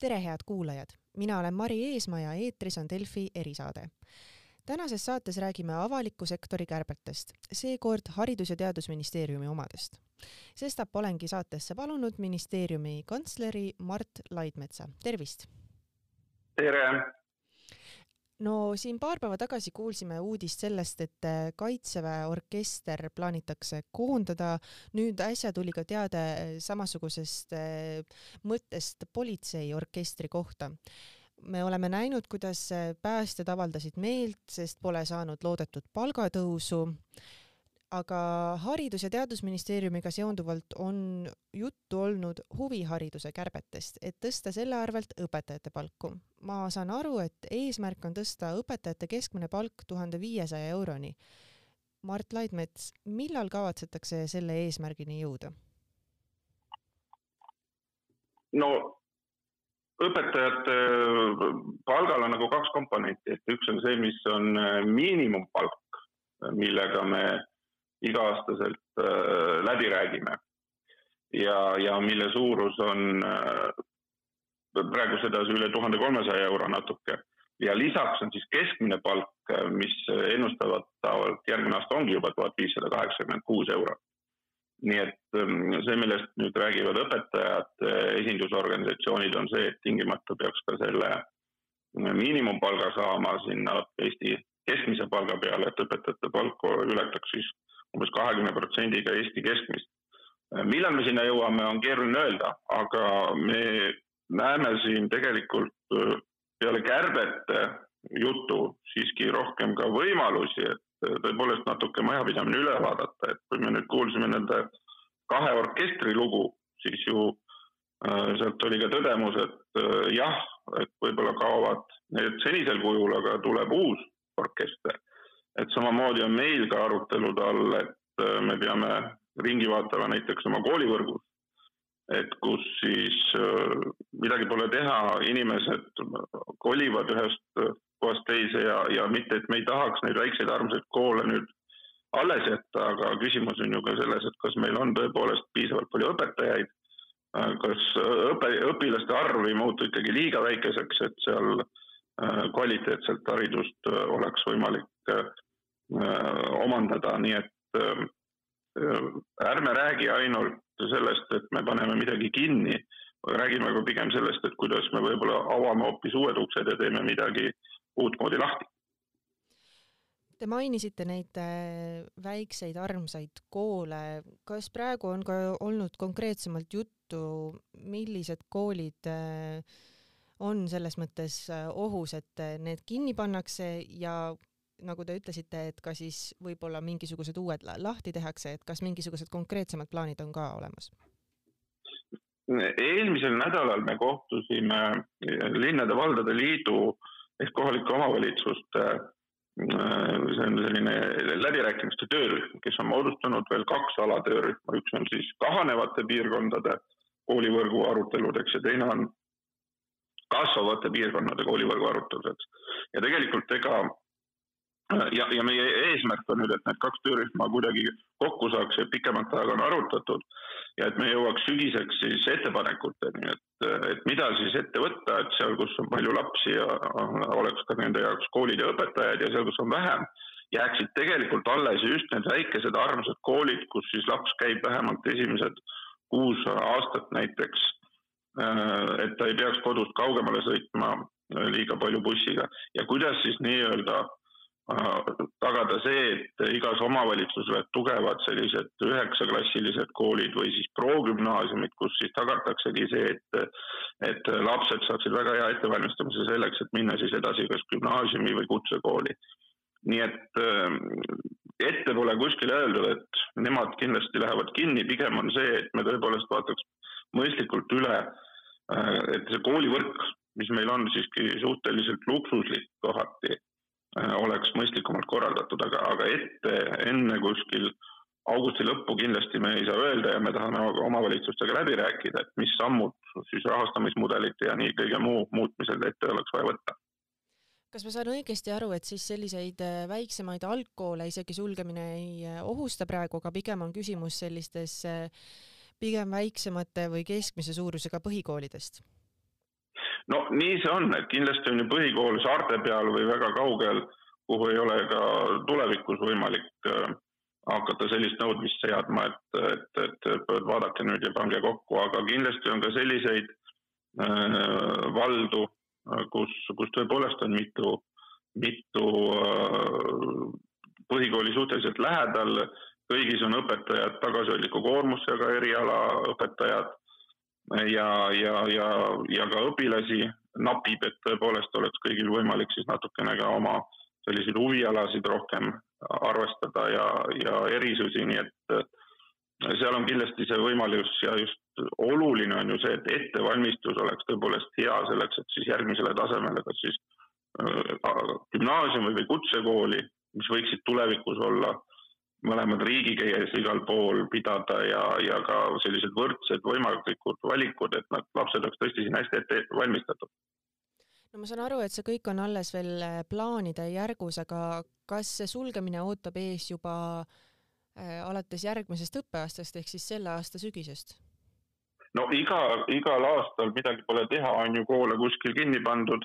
tere, head kuulajad! mina olen Mari Eesmaa ja eetris on Delfi erisaade. tänases saates räägime avaliku sektori kärbetest, seekord Haridus- ja Teadusministeeriumi omadest. sestap olengi saatesse palunud ministeeriumi kantsleri Mart Laidmetsa, tervist! tere! No siin paar päeva tagasi kuulsime uudist sellest, et äh, Kaitseväe orkester plaanitakse koondada. nüüd äsja tuli ka teade äh, samasugusest äh, mõttest politseiorkestri kohta. me oleme näinud, kuidas päästjad avaldasid meelt, sest pole saanud loodetud palgatõusu aga Haridus- ja Teadusministeeriumiga seonduvalt on juttu olnud huvihariduse kärbetest, et tõsta selle arvelt õpetajate palku. ma saan aru, et eesmärk on tõsta õpetajate keskmine palk tuhande viiesaja euroni. Mart Laidmets, millal kavatsetakse selle eesmärgini jõuda? no õpetajate palgal on nagu kaks komponenti, et üks on see, mis on miinimumpalk, millega me iga-aastaselt äh, läbi räägime. ja, ja mille suurus on äh, praegu sedasi üle tuhande kolmesaja euro natuke ja lisaks on siis keskmine palk, äh, mis ennustatavalt järgmine aasta ongi juba tuhat viissada kaheksakümmend kuus eurot. nii et ähm, see, millest nüüd räägivad õpetajad, esindusorganisatsioonid, on see, et tingimata peaks ka selle miinimumpalga saama sinna Eesti keskmise palga peale, et õpetajate palk ületaks siis umbes kahekümne protsendiga Eesti keskmist. millal me sinna jõuame, on keeruline öelda, aga me näeme siin tegelikult äh, peale kärbete juttu siiski rohkem ka võimalusi, et äh, tõepoolest natuke majapidamine üle vaadata, et kui me nüüd kuulsime nende kahe orkestri lugu, siis ju äh, sealt oli ka tõdemus, et jah, et võib-olla kaovad need senisel kujul, aga tuleb uus orkester et samamoodi on meil ka arutelud all, et äh, me peame ringi vaatama näiteks oma koolivõrgus, et kus siis äh, midagi pole teha, inimesed kolivad ühest kohast teise ja, ja mitte, et me ei tahaks neid väikseid armsaid koole nüüd alles jätta, aga küsimus on ju ka selles, et kas meil on tõepoolest piisavalt palju õpetajaid, äh, kas õpe, õpilaste arv ei muutu ikkagi liiga väikeseks, et seal kvaliteetselt haridust oleks võimalik Äh, omandada, nii et äh, ärme räägi ainult sellest, et me paneme midagi kinni, räägime ka pigem sellest, et kuidas me võib-olla avame hoopis uued uksed ja teeme midagi uutmoodi lahti. Te mainisite neid äh, väikseid armsaid koole, kas praegu on ka olnud konkreetsemalt juttu, millised koolid on selles mõttes ohus, et need kinni pannakse ja nagu te ütlesite, et ka siis võib-olla mingisugused uued lahti tehakse, et kas mingisugused konkreetsemad plaanid on ka olemas? eelmisel nädalal me kohtusime Linnade-Valdade Liidu ehk kohalike omavalitsuste see on selline läbirääkimiste töörühm, kes on moodustanud veel kaks alatöörühma, üks on siis kahanevate piirkondade koolivõrgu aruteludeks ja teine on kasvavate piirkonnade koolivõrgu aruteludeks. ja tegelikult ega ja, ja meie eesmärk on nüüd, et need kaks töörühma kuidagi kokku saaks ja pikemat aega on arutatud ja et me jõuaks sügiseks siis ettepanekuteni, et, et mida siis ette võtta, et seal, kus on palju lapsi ja oleks ka nende jaoks koolid ja õpetajad ja seal, kus on vähem, jääksid tegelikult alles just need väikesed armsad koolid, kus siis laps käib vähemalt esimesed kuus aastat näiteks. Et ta ei peaks kodust kaugemale sõitma liiga palju bussiga ja kuidas siis nii-öelda tagada see, et igas omavalitsuses oled tugevad sellised üheksaklassilised koolid või siis progümnaasiumid, kus siis tagataksegi see, et, et lapsed saaksid väga hea ettevalmistamise selleks, et minna siis edasi kas gümnaasiumi või kutsekooli. nii et äh, ette pole kuskil öeldud, et nemad kindlasti lähevad kinni, pigem on see, et me tõepoolest vaataks mõistlikult üle, äh, et see koolivõrk, mis meil on siiski suhteliselt luksuslik kohati Äh, oleks mõistlikumalt korraldatud, aga, aga ette enne kuskil augusti lõppu kindlasti me ei saa öelda ja me tahame omavalitsustega läbi rääkida, et mis sammud siis rahastamismudelite ja nii kõige muu muutmisel ette oleks vaja võtta. kas ma saan õigesti aru, et siis selliseid äh, väiksemaid algkoole isegi sulgemine ei äh, ohusta praegu, aga pigem on küsimus sellistes pigem väiksemate või keskmise suurusega põhikoolidest? no nii see on, et kindlasti on ju põhikool saarte peal või väga kaugel, kuhu ei ole ka tulevikus võimalik äh, hakata sellist nõudmist seadma, et, et, et, vaadake nüüd ja pange kokku, aga kindlasti on ka selliseid äh, valdu, kus, kus tõepoolest on mitu, mitu äh, põhikooli suhteliselt lähedal, kõigis on õpetajad tagasihoidliku koormusega erialaõpetajad. Ja, ja, ja, ja ka õpilasi napib, et tõepoolest oleks kõigil võimalik siis natukene ka oma selliseid huvialasid rohkem arvestada ja, ja erisusi, nii et seal on kindlasti see võimalus ja just oluline on ju see, et ettevalmistus oleks tõepoolest hea selleks, et siis järgmisele tasemele, kas siis äh, gümnaasiumi või kutsekooli, mis võiksid tulevikus olla mõlemad riigikeeles igal pool pidada ja, ja ka sellised võrdsed võimalikud valikud, et nad, lapsed oleks tõesti siin hästi ette valmistatud no ma saan aru, et see kõik on alles veel äh, plaanide järgus, aga kas see sulgemine ootab ees juba äh, alates järgmisest õppeaastast ehk siis selle aasta sügisest? no iga, igal aastal midagi pole teha, on ju koole kuskil kinni pandud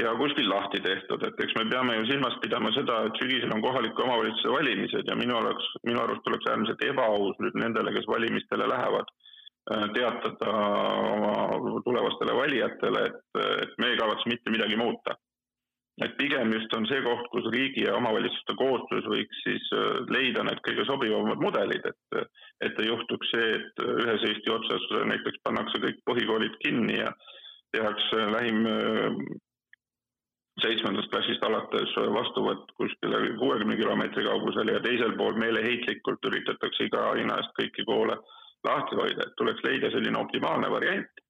ja kuskil lahti tehtud, et eks me peame ju silmas pidama seda, et sügisel on kohaliku omavalitsuse valimised ja minu oleks, minu arust oleks äärmiselt ebaaus nüüd nendele, kes valimistele lähevad Äh, teatada oma tulevastele valijatele, et, et me ei kavatse mitte midagi muuta. et pigem just on see koht, kus riigi ja omavalitsuste koostöös võiks siis äh, leida need kõige sobivamad mudelid, et, et ei juhtuks see, et ühes Eesti otsas näiteks pannakse kõik põhikoolid kinni ja tehakse lähim äh, seitsmendast klassist alates vastuvõtt kuskile kuuekümne kilomeetri kaugusele ja teisel pool meeleheitlikult üritatakse iga hinna eest kõiki koole lahti hoida, et tuleks leida selline optimaalne variant,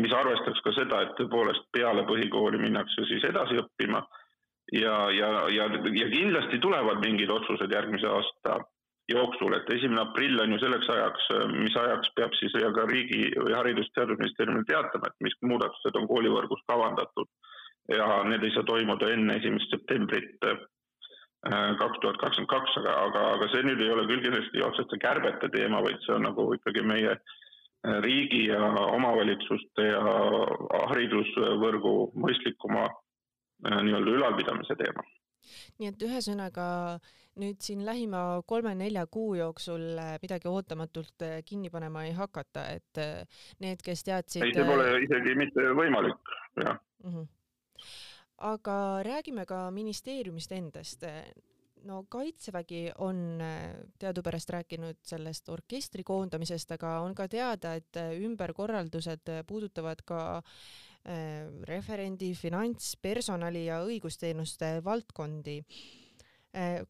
mis arvestaks ka seda, et tõepoolest peale põhikooli minnakse siis edasi õppima ja, ja, ja, ja kindlasti tulevad mingid otsused järgmise aasta jooksul, et esimene aprill on ju selleks ajaks, mis ajaks peab siis ja ka riigi või Haridus-Teadusministeeriumil teatama, et mis muudatused on koolivõrgus kavandatud ja need ei saa toimuda enne esimest septembrit kaks tuhat kakskümmend kaks, aga, aga, aga see nüüd ei ole küll kindlasti otseste kärbete teema, vaid see on nagu ikkagi meie äh, riigi ja omavalitsuste ja haridusvõrgu mõistlikuma äh, nii-öelda ülalpidamise teema. nii et ühesõnaga nüüd siin lähima kolme-nelja kuu jooksul äh, midagi ootamatult kinni panema ei hakata, et need, kes teadsid. ei, see pole isegi mitte võimalik, jah mm. -hmm aga räägime ka ministeeriumist endast. no Kaitsevägi on äh, teadupärast rääkinud sellest orkestri koondamisest, aga on ka teada, et äh, ümberkorraldused puudutavad ka äh, referendi, finants, personali ja õigusteenuste valdkondi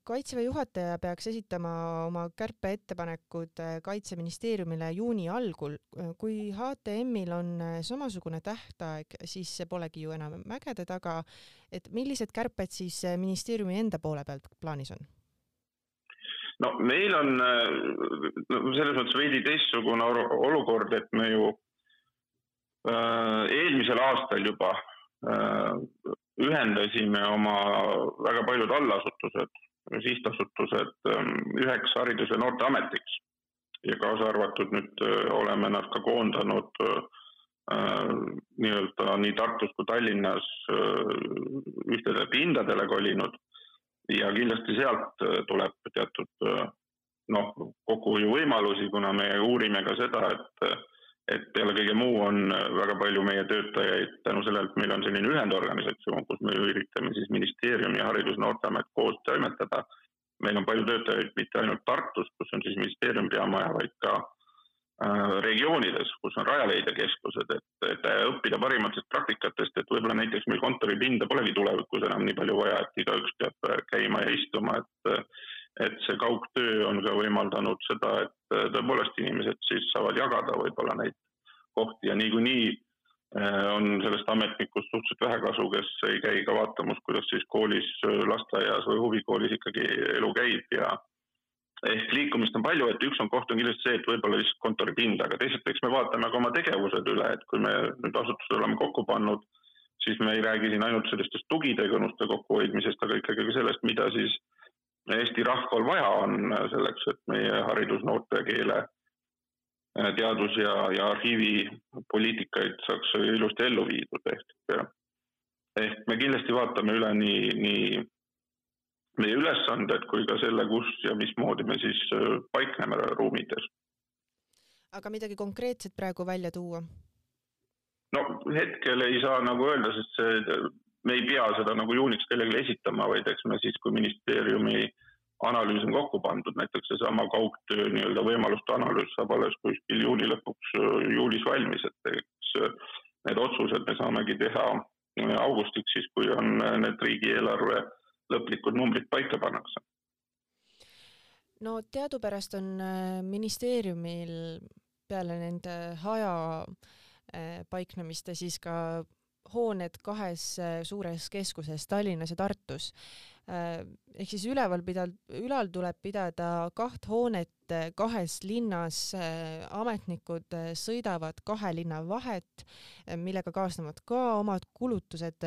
kaitseväe juhataja peaks esitama oma kärpeettepanekud äh, Kaitseministeeriumile juuni algul. Äh, kui HTM-il on samasugune tähtaeg, siis see polegi ju enam mägede taga. et millised kärped siis ministeeriumi enda poole pealt plaanis on? no meil on selles mõttes veidi teistsugune olukord, et me ju eelmisel aastal juba ühendasime oma väga paljud allasutused, sihtasutused ähm, üheks haridus- ja noorteametiks. Ja kaasa arvatud nüüd äh, oleme nad ka koondanud äh, nii-öelda nii Tartus kui Tallinnas äh, ühtedele pindadele kolinud. Ja kindlasti sealt tuleb teatud noh, kokkuhoiuvõimalusi, kuna me uurime ka seda, et et peale kõige muu on väga palju meie töötajaid tänu sellele, et meil on selline ühendorganisatsioon, kus me üritame siis ministeerium ja Haridus- ja Noorteamet koos toimetada. meil on palju töötajaid mitte ainult Tartus, kus on siis ministeeriumi peamaja, vaid ka äh, regioonides, kus on Rajaleidja keskused, et, et õppida parimatest praktikatest, et võib-olla näiteks meil kontoripinda polegi tulevikus enam nii palju vaja, et igaüks peab käima ja istuma, et et see kaugtöö on ka võimaldanud seda, et äh, tõepoolest inimesed siis saavad jagada võib-olla neid kohti ja niikuinii äh, on sellest ametnikust suhteliselt vähe kasu, kes ei käi ka vaatamas, kuidas siis koolis, lasteaias või huvikoolis ikkagi elu käib ja ehk liikumist on palju, et üks on koht on kindlasti see, et võib-olla lihtsalt kontoripind, aga teisalt eks me vaatame ka oma tegevused üle, et kui me nüüd asutused oleme kokku pannud, siis me ei räägi siin ainult sellistest tugitegevuste kokkuhoidmisest, aga ikkagi ka sellest, mida siis äh, Eesti rahval vaja on selleks, et meie haridus, noorte keele teadus- ja, ja arhiivipoliitikaid saaks ilusti ellu viidud, ehk ehk me kindlasti vaatame üle nii, nii meie ülesanded kui ka selle, kus ja mismoodi me siis paikneme ruumides. aga midagi konkreetset praegu välja tuua? no hetkel ei saa nagu öelda, sest see, me ei pea seda nagu juuniks kellelegi esitama, vaid eks me siis, kui ministeeriumi analüüs on kokku pandud, näiteks seesama kaugtöö nii-öelda võimaluste analüüs saab alles kuskil juuni lõpuks, juulis valmis, et eks need otsused me saamegi teha augustiks, siis kui on need riigieelarve lõplikud numbrid paika pannakse. no teadupärast on ministeeriumil peale nende haja Äh, paiknemist ja siis ka hooned kahes äh, suures keskuses Tallinnas ja Tartus. Äh, ehk siis üleval pidal, ülal tuleb pidada kaht hoonet kahes linnas, ametnikud sõidavad kahe linna vahet, millega kaasnevad ka omad kulutused.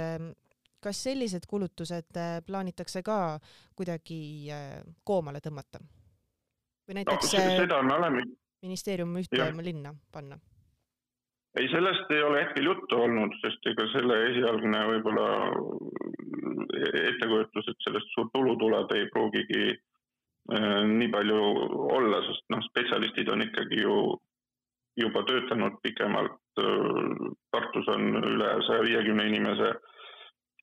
kas sellised kulutused plaanitakse ka kuidagi koomale tõmmata? või näiteks no, seda me oleme ministeerium ühte ja. linna panna? Ei, sellest ei ole hetkel juttu olnud, sest ega selle esialgne võib-olla ettekujutus, et sellest suur tulu tuleb, ei pruugigi äh, nii palju olla, sest noh, spetsialistid on ikkagi ju juba töötanud pikemalt. Äh, Tartus on üle saja viiekümne inimese.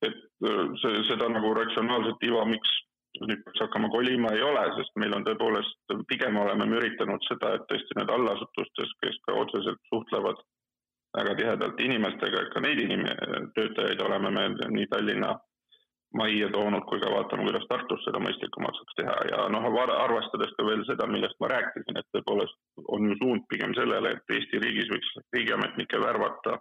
et äh, see, seda nagu ratsionaalset iva, miks nüüd peaks hakkama kolima, ei ole, sest meil on tõepoolest, pigem oleme me üritanud seda, et tõesti need allasutustes, kes ka otseselt suhtlevad väga tihedalt inimestega, ka neid inim-, töötajaid oleme me nii Tallinna majja toonud, kui ka vaatame, kuidas Tartus seda mõistlikumalt saaks teha. Ja noh, arvestades ka veel seda, millest ma rääkisin, et tõepoolest on ju suund pigem sellele, et Eesti riigis võiks riigiametnikke värvata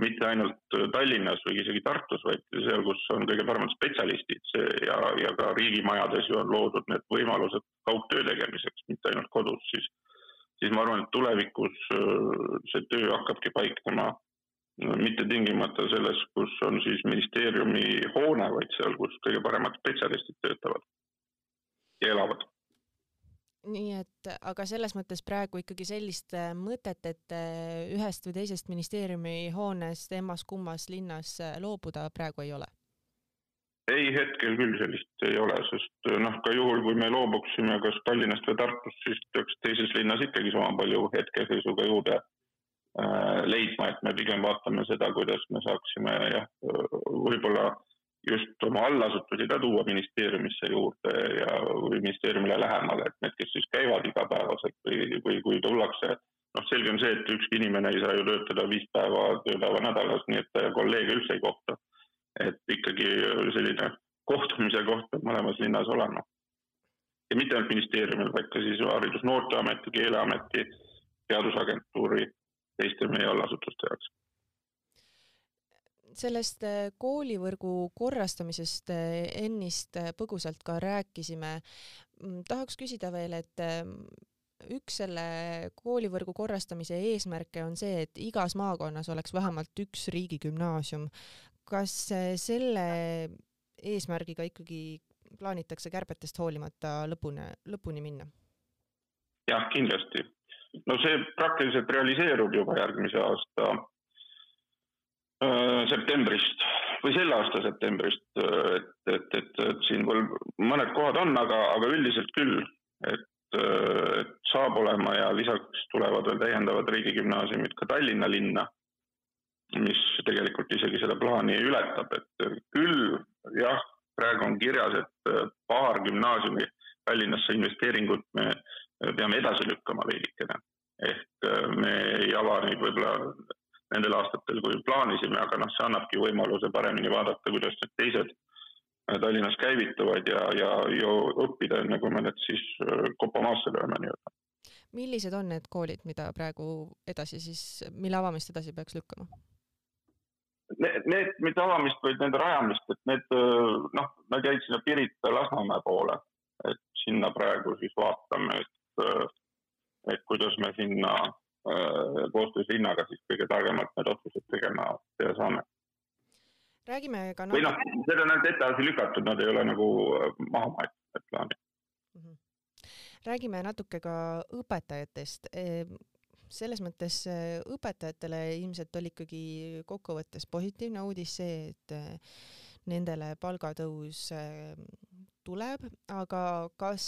mitte ainult Tallinnas või isegi Tartus, vaid seal, kus on kõige paremad spetsialistid. See ja, ja ka riigimajades ju on loodud need võimalused kaugtöö tegemiseks, mitte ainult kodus, siis siis ma arvan, et tulevikus äh, see töö hakkabki paiknema äh, mitte tingimata selles, kus on siis ministeeriumi hoone, vaid seal, kus kõige paremad spetsialistid töötavad ja elavad. nii et, aga selles mõttes praegu ikkagi sellist äh, mõtet, et ühest või teisest ministeeriumi hoonest emmas-kummas linnas loobuda praegu ei ole ei, hetkel küll sellist ei ole, sest noh, ka juhul, kui me loobuksime kas Tallinnast või Tartust, siis peaks teises linnas ikkagi sama palju hetkeseisuga juurde äh, leidma, et me pigem vaatame seda, kuidas me saaksime jah, võib-olla just oma allasutusi ka tuua ministeeriumisse juurde ja, või ministeeriumile lähemale, et need, kes siis käivad igapäevaselt või, või kui tullakse, noh, selge on see, et ükski inimene ei saa ju töötada viis päeva tööpäeva nädalas, nii et kolleege üldse ei kohta et ikkagi selline kohtumise koht peab mõlemas linnas olema. ja mitte ainult ministeeriumil, vaid ka siis Haridus- Noorteameti, Keeleameti, Teadusagentuuri, teiste meie allasutuste jaoks sellest äh, koolivõrgu korrastamisest äh, ennist äh, põgusalt ka rääkisime. Mm, tahaks küsida veel, et üks selle koolivõrgu korrastamise eesmärke on see, et igas maakonnas oleks vähemalt üks riigigümnaasium kas selle eesmärgiga ikkagi plaanitakse kärbetest hoolimata lõpuni, lõpuni minna? jah, kindlasti. no see praktiliselt realiseerub juba järgmise aasta äh, septembrist või selle aasta septembrist, et, et, et, et siin veel mõned kohad on, aga, aga üldiselt küll, et, et saab olema ja lisaks tulevad veel täiendavad riigigümnaasiumid ka Tallinna linna mis tegelikult isegi seda plaani ületab, et küll jah, praegu on kirjas, et äh, paar gümnaasiumi Tallinnasse investeeringut me peame edasi lükkama veidikene. ehk äh, me ei ava neid võib-olla nendel aastatel, kui plaanisime, aga noh, see annabki võimaluse paremini vaadata, kuidas need teised äh, Tallinnas käivituvad ja, ja, ja õppida, enne kui me need siis kopa maasse lööme nii-öelda. millised on need koolid, mida praegu edasi siis, mille avamist edasi peaks lükkama? Need, need mitte avamist, vaid nende rajamist, et need noh, nad jäid sinna Pirita Lasnamäe poole, et sinna praegu siis vaatame, et, et kuidas me sinna koostöös linnaga siis kõige targemalt need otsused tegema teha saame. räägime ka või noh, need on ainult edasi lükatud, nad ei ole nagu maha maetud, need plaanid mm. -hmm. räägime natuke ka õpetajatest selles mõttes õpetajatele ilmselt oli ikkagi kokkuvõttes positiivne uudis see, et nendele palgatõus tuleb, aga kas,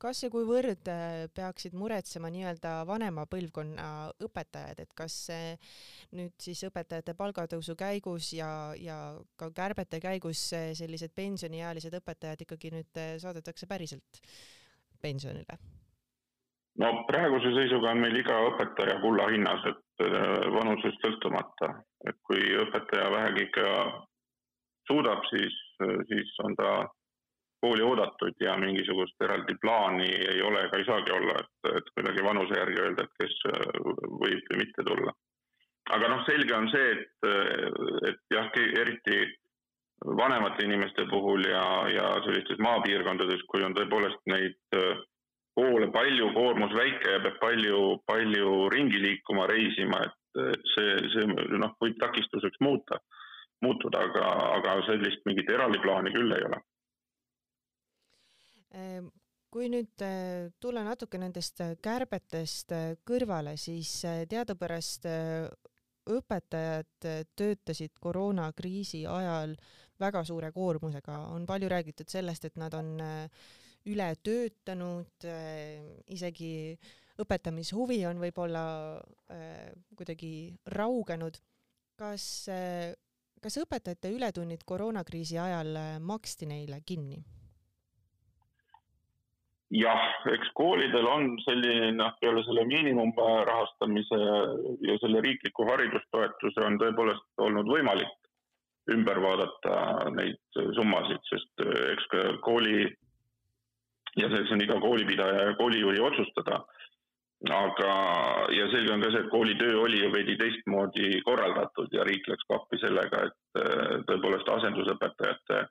kas ja kuivõrd peaksid muretsema nii-öelda vanema põlvkonna õpetajad, et kas nüüd siis õpetajate palgatõusu käigus ja, ja ka kärbete käigus sellised pensioniealised õpetajad ikkagi nüüd saadetakse päriselt pensionile? No praeguse seisuga on meil iga õpetaja kulla hinnas, et vanusest sõltumata, et kui õpetaja vähegi ikka suudab, siis, siis on ta kooli oodatud ja mingisugust eraldi plaani ei ole ega ei saagi olla, et, et kuidagi vanuse järgi öelda, et kes võib või mitte tulla. aga noh, selge on see, et, et jah, eriti vanemate inimeste puhul ja, ja sellistes maapiirkondades, kui on tõepoolest neid koole palju, koormus väike ja peab palju, palju ringi liikuma, reisima, et see, see noh, võib takistuseks muuta muutuda, aga, aga sellist mingit eraldi plaani küll ei ole. Ehm, kui nüüd äh, tulla natuke nendest äh, kärbetest äh, kõrvale, siis teadupärast õpetajad töötasid koroonakriisi ajal väga suure koormusega, on palju räägitud sellest, et nad on üle töötanud, isegi õpetamishuvi on võib-olla kuidagi raugenud. kas kas õpetajate ületunnid koroonakriisi ajal äh, maksti neile kinni? jah, eks koolidel on selline, noh, peale selle miinimumrahastamise ja selle riikliku haridustoetuse on tõepoolest olnud võimalik ümber vaadata neid summasid, sest äh, eks ka kooli ja see on iga koolipidaja ja koolijuhi otsustada aga, ja selge on ka see, et koolitöö oli ju veidi teistmoodi korraldatud ja riik läks ka appi sellega, et äh, tõepoolest asendusõpetajate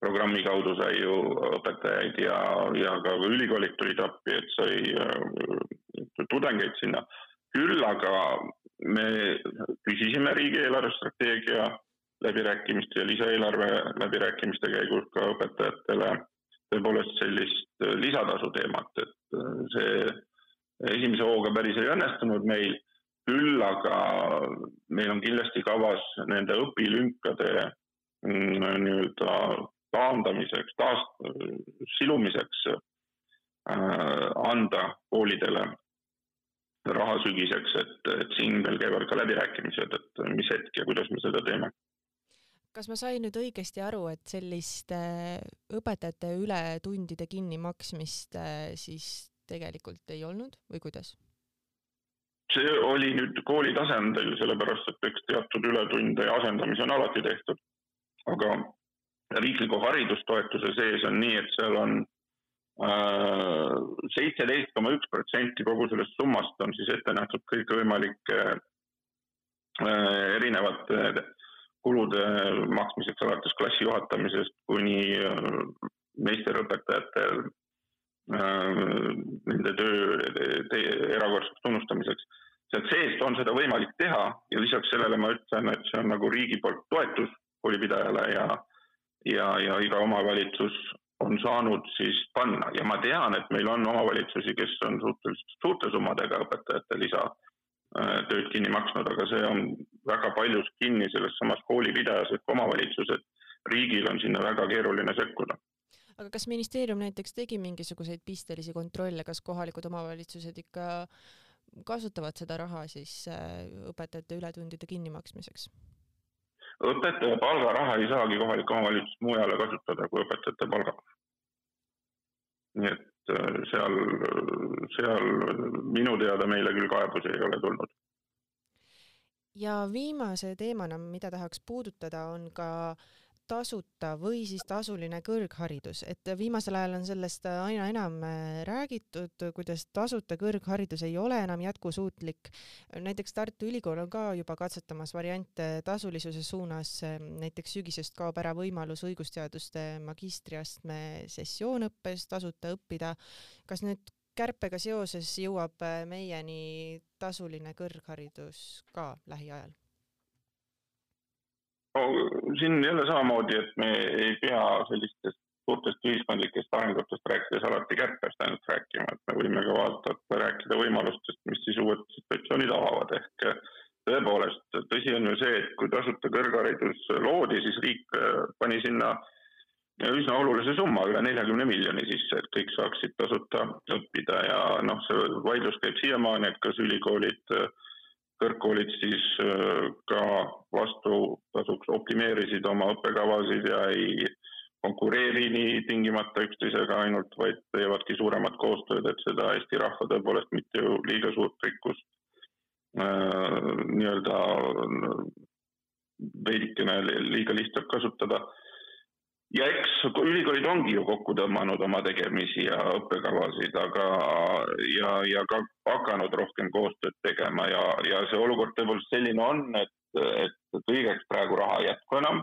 programmi kaudu sai ju õpetajaid ja, ja ka ülikoolid tulid appi, et sai äh, tudengeid sinna. küll aga me küsisime riigi eelarvestrateegia läbirääkimiste ja lisaeelarve läbirääkimiste käigus ka õpetajatele tõepoolest sellist lisatasu teemat, et äh, see esimese hooga päris ei õnnestunud meil, küll aga meil on kindlasti kavas nende õpilünkade mm, nii-öelda taandamiseks, taas, silumiseks äh, anda koolidele raha sügiseks, et, et siin meil käivad ka läbirääkimised, et mis hetk ja kuidas me seda teeme. Kas ma sain nüüd õigesti aru, et sellist õpetajate ületundide kinnimaksmist äh, siis tegelikult ei olnud või kuidas? see oli nüüd kooli tasandil, sellepärast et eks teatud ületunde ja asendamisi on alati tehtud. aga riikliku haridustoetuse sees on nii, et seal on äh, seitseteist koma üks protsenti kogu sellest summast on siis ette nähtud kõikvõimalike äh, erinevate kulude maksmiseks alates klassi juhatamisest kuni äh, meisterõpetajate Äh, nende töö erakordseks tunnustamiseks. sealt seest on seda võimalik teha ja lisaks sellele ma ütlen, et see on nagu riigi poolt toetus koolipidajale ja, ja, ja iga omavalitsus on saanud siis panna ja ma tean, et meil on omavalitsusi, kes on suhteliselt suurte summadega õpetajate lisatööd äh, kinni maksnud, aga see on väga paljus kinni selles samas koolipidajas ehk omavalitsused. riigil on sinna väga keeruline sekkuda aga kas ministeerium näiteks tegi mingisuguseid pistelisi kontrolle, kas kohalikud omavalitsused ikka kasutavad seda raha siis äh, õpetajate ületundide kinnimaksmiseks? õpetaja palgaraha ei saagi kohalik omavalitsus mujale kasutada kui õpetajate palga. nii et äh, seal, seal minu teada meile küll kaebusi ei ole tulnud. Ja viimase teemana, mida tahaks puudutada, on ka tasuta või siis tasuline kõrgharidus, et viimasel ajal on sellest aina enam äh, räägitud, kuidas tasuta kõrgharidus ei ole enam jätkusuutlik. näiteks Tartu Ülikool on ka juba katsetamas variante tasulisuse suunas, näiteks sügisest kaob ära võimalus õigusteaduste magistriastme sessioonõppes tasuta õppida. kas nüüd kärpega seoses jõuab äh, meieni tasuline kõrgharidus ka lähiajal? no siin jälle samamoodi, et me ei pea sellistest suurtest ühiskondlikest arengutest rääkides alati kärpest ainult rääkima, et me võime ka vaadata, rääkida võimalustest, mis siis uued situatsioonid avavad, ehk tõepoolest, tõsi on ju see, et kui tasuta kõrgharidus loodi, siis riik pani sinna üsna olulise summa, üle neljakümne miljoni sisse, et kõik saaksid tasuta õppida. Ja noh, see vaidlus käib siiamaani, et kas ülikoolid, kõrgkoolid siis äh, ka vastutasuks optimeerisid oma õppekavasid ja ei konkureeri nii tingimata üksteisega ainult, vaid teevadki suuremat koostööd, et seda Eesti rahva tõepoolest mitte ju liiga suurt rikkust äh, nii-öelda veidikene liiga lihtsalt kasutada ja eks ülikoolid ongi ju kokku tõmmanud oma tegemisi ja õppekavasid, aga ja, ja ka hakanud rohkem koostööd tegema ja, ja see olukord tõepoolest selline on, et, et kõigeks praegu raha ei jätku enam.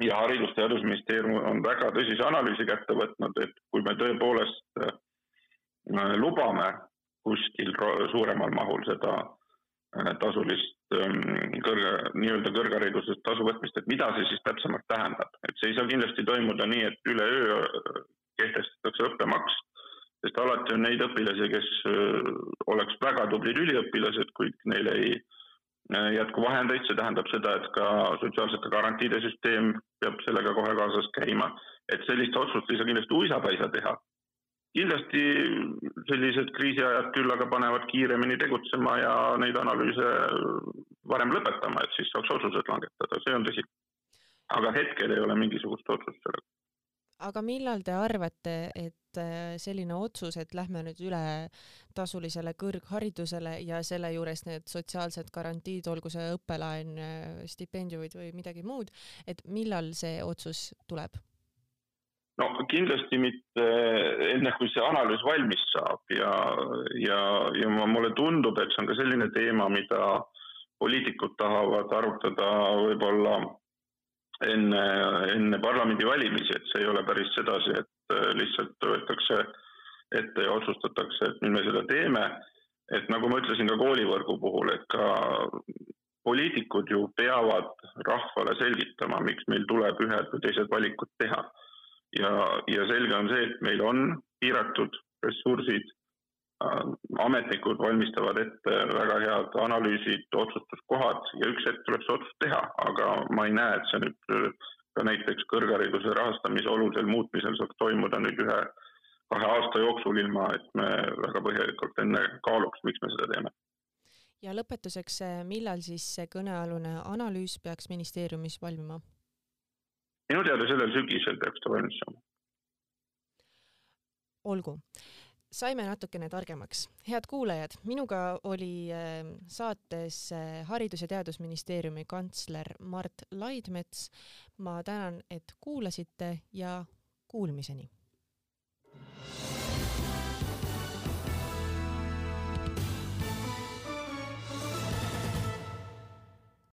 ja Haridus- ja Teadusministeerium on väga tõsise analüüsi kätte võtnud, et kui me tõepoolest äh, lubame kuskil suuremal mahul seda tasulist Ähm, kõrge, nii-öelda kõrgharidusest tasu võtmist, et mida see siis täpsemalt tähendab, et see ei saa kindlasti toimuda nii, et üleöö äh, kehtestatakse õppemaks, sest alati on neid õpilasi, kes äh, oleks väga tublid üliõpilased, kuid neil ei äh, jätku vahendeid, see tähendab seda, et ka sotsiaalsete garantiide süsteem peab sellega kohe kaasas käima, et sellist otsust ei saa kindlasti uisapäisa teha kindlasti sellised kriisiajad küll aga panevad kiiremini tegutsema ja neid analüüse varem lõpetama, et siis saaks otsused langetada, see on tõsi. aga hetkel ei ole mingisugust otsust sellega. aga millal te arvate, et äh, selline otsus, et lähme nüüd üle tasulisele kõrgharidusele ja selle juures need sotsiaalsed garantiid, olgu see õppelaen, äh, stipendiumid või midagi muud, et millal see otsus tuleb? No kindlasti mitte enne, kui see analüüs valmis saab. Ja, ja, ja mulle tundub, et see on ka selline teema, mida poliitikud tahavad arutada võib-olla enne, enne parlamendivalimisi, et see ei ole päris sedasi, et lihtsalt võetakse ette ja otsustatakse, et nüüd me seda teeme. et nagu ma ütlesin ka koolivõrgu puhul, et ka poliitikud ju peavad rahvale selgitama, miks meil tuleb ühed või teised valikud teha ja, ja selge on see, et meil on piiratud ressursid äh,. ametnikud valmistavad ette väga head analüüsid, otsustuskohad ja üks hetk tuleb see otsus teha, aga ma ei näe, et see nüüd äh, ka näiteks kõrghariduse rahastamise olulisel muutmisel saaks toimuda nüüd ühe, kahe aasta jooksul, ilma et me väga põhjalikult enne kaaluks, miks me seda teeme ja lõpetuseks, millal siis see kõnealune analüüs peaks ministeeriumis valmima? Minu teada sellel sügisel peaks ta valmis saama. olgu, saime natukene targemaks. head kuulajad, minuga oli ähm, saates äh, Haridus- ja Teadusministeeriumi kantsler Mart Laidmets. ma tänan, et kuulasite ja kuulmiseni.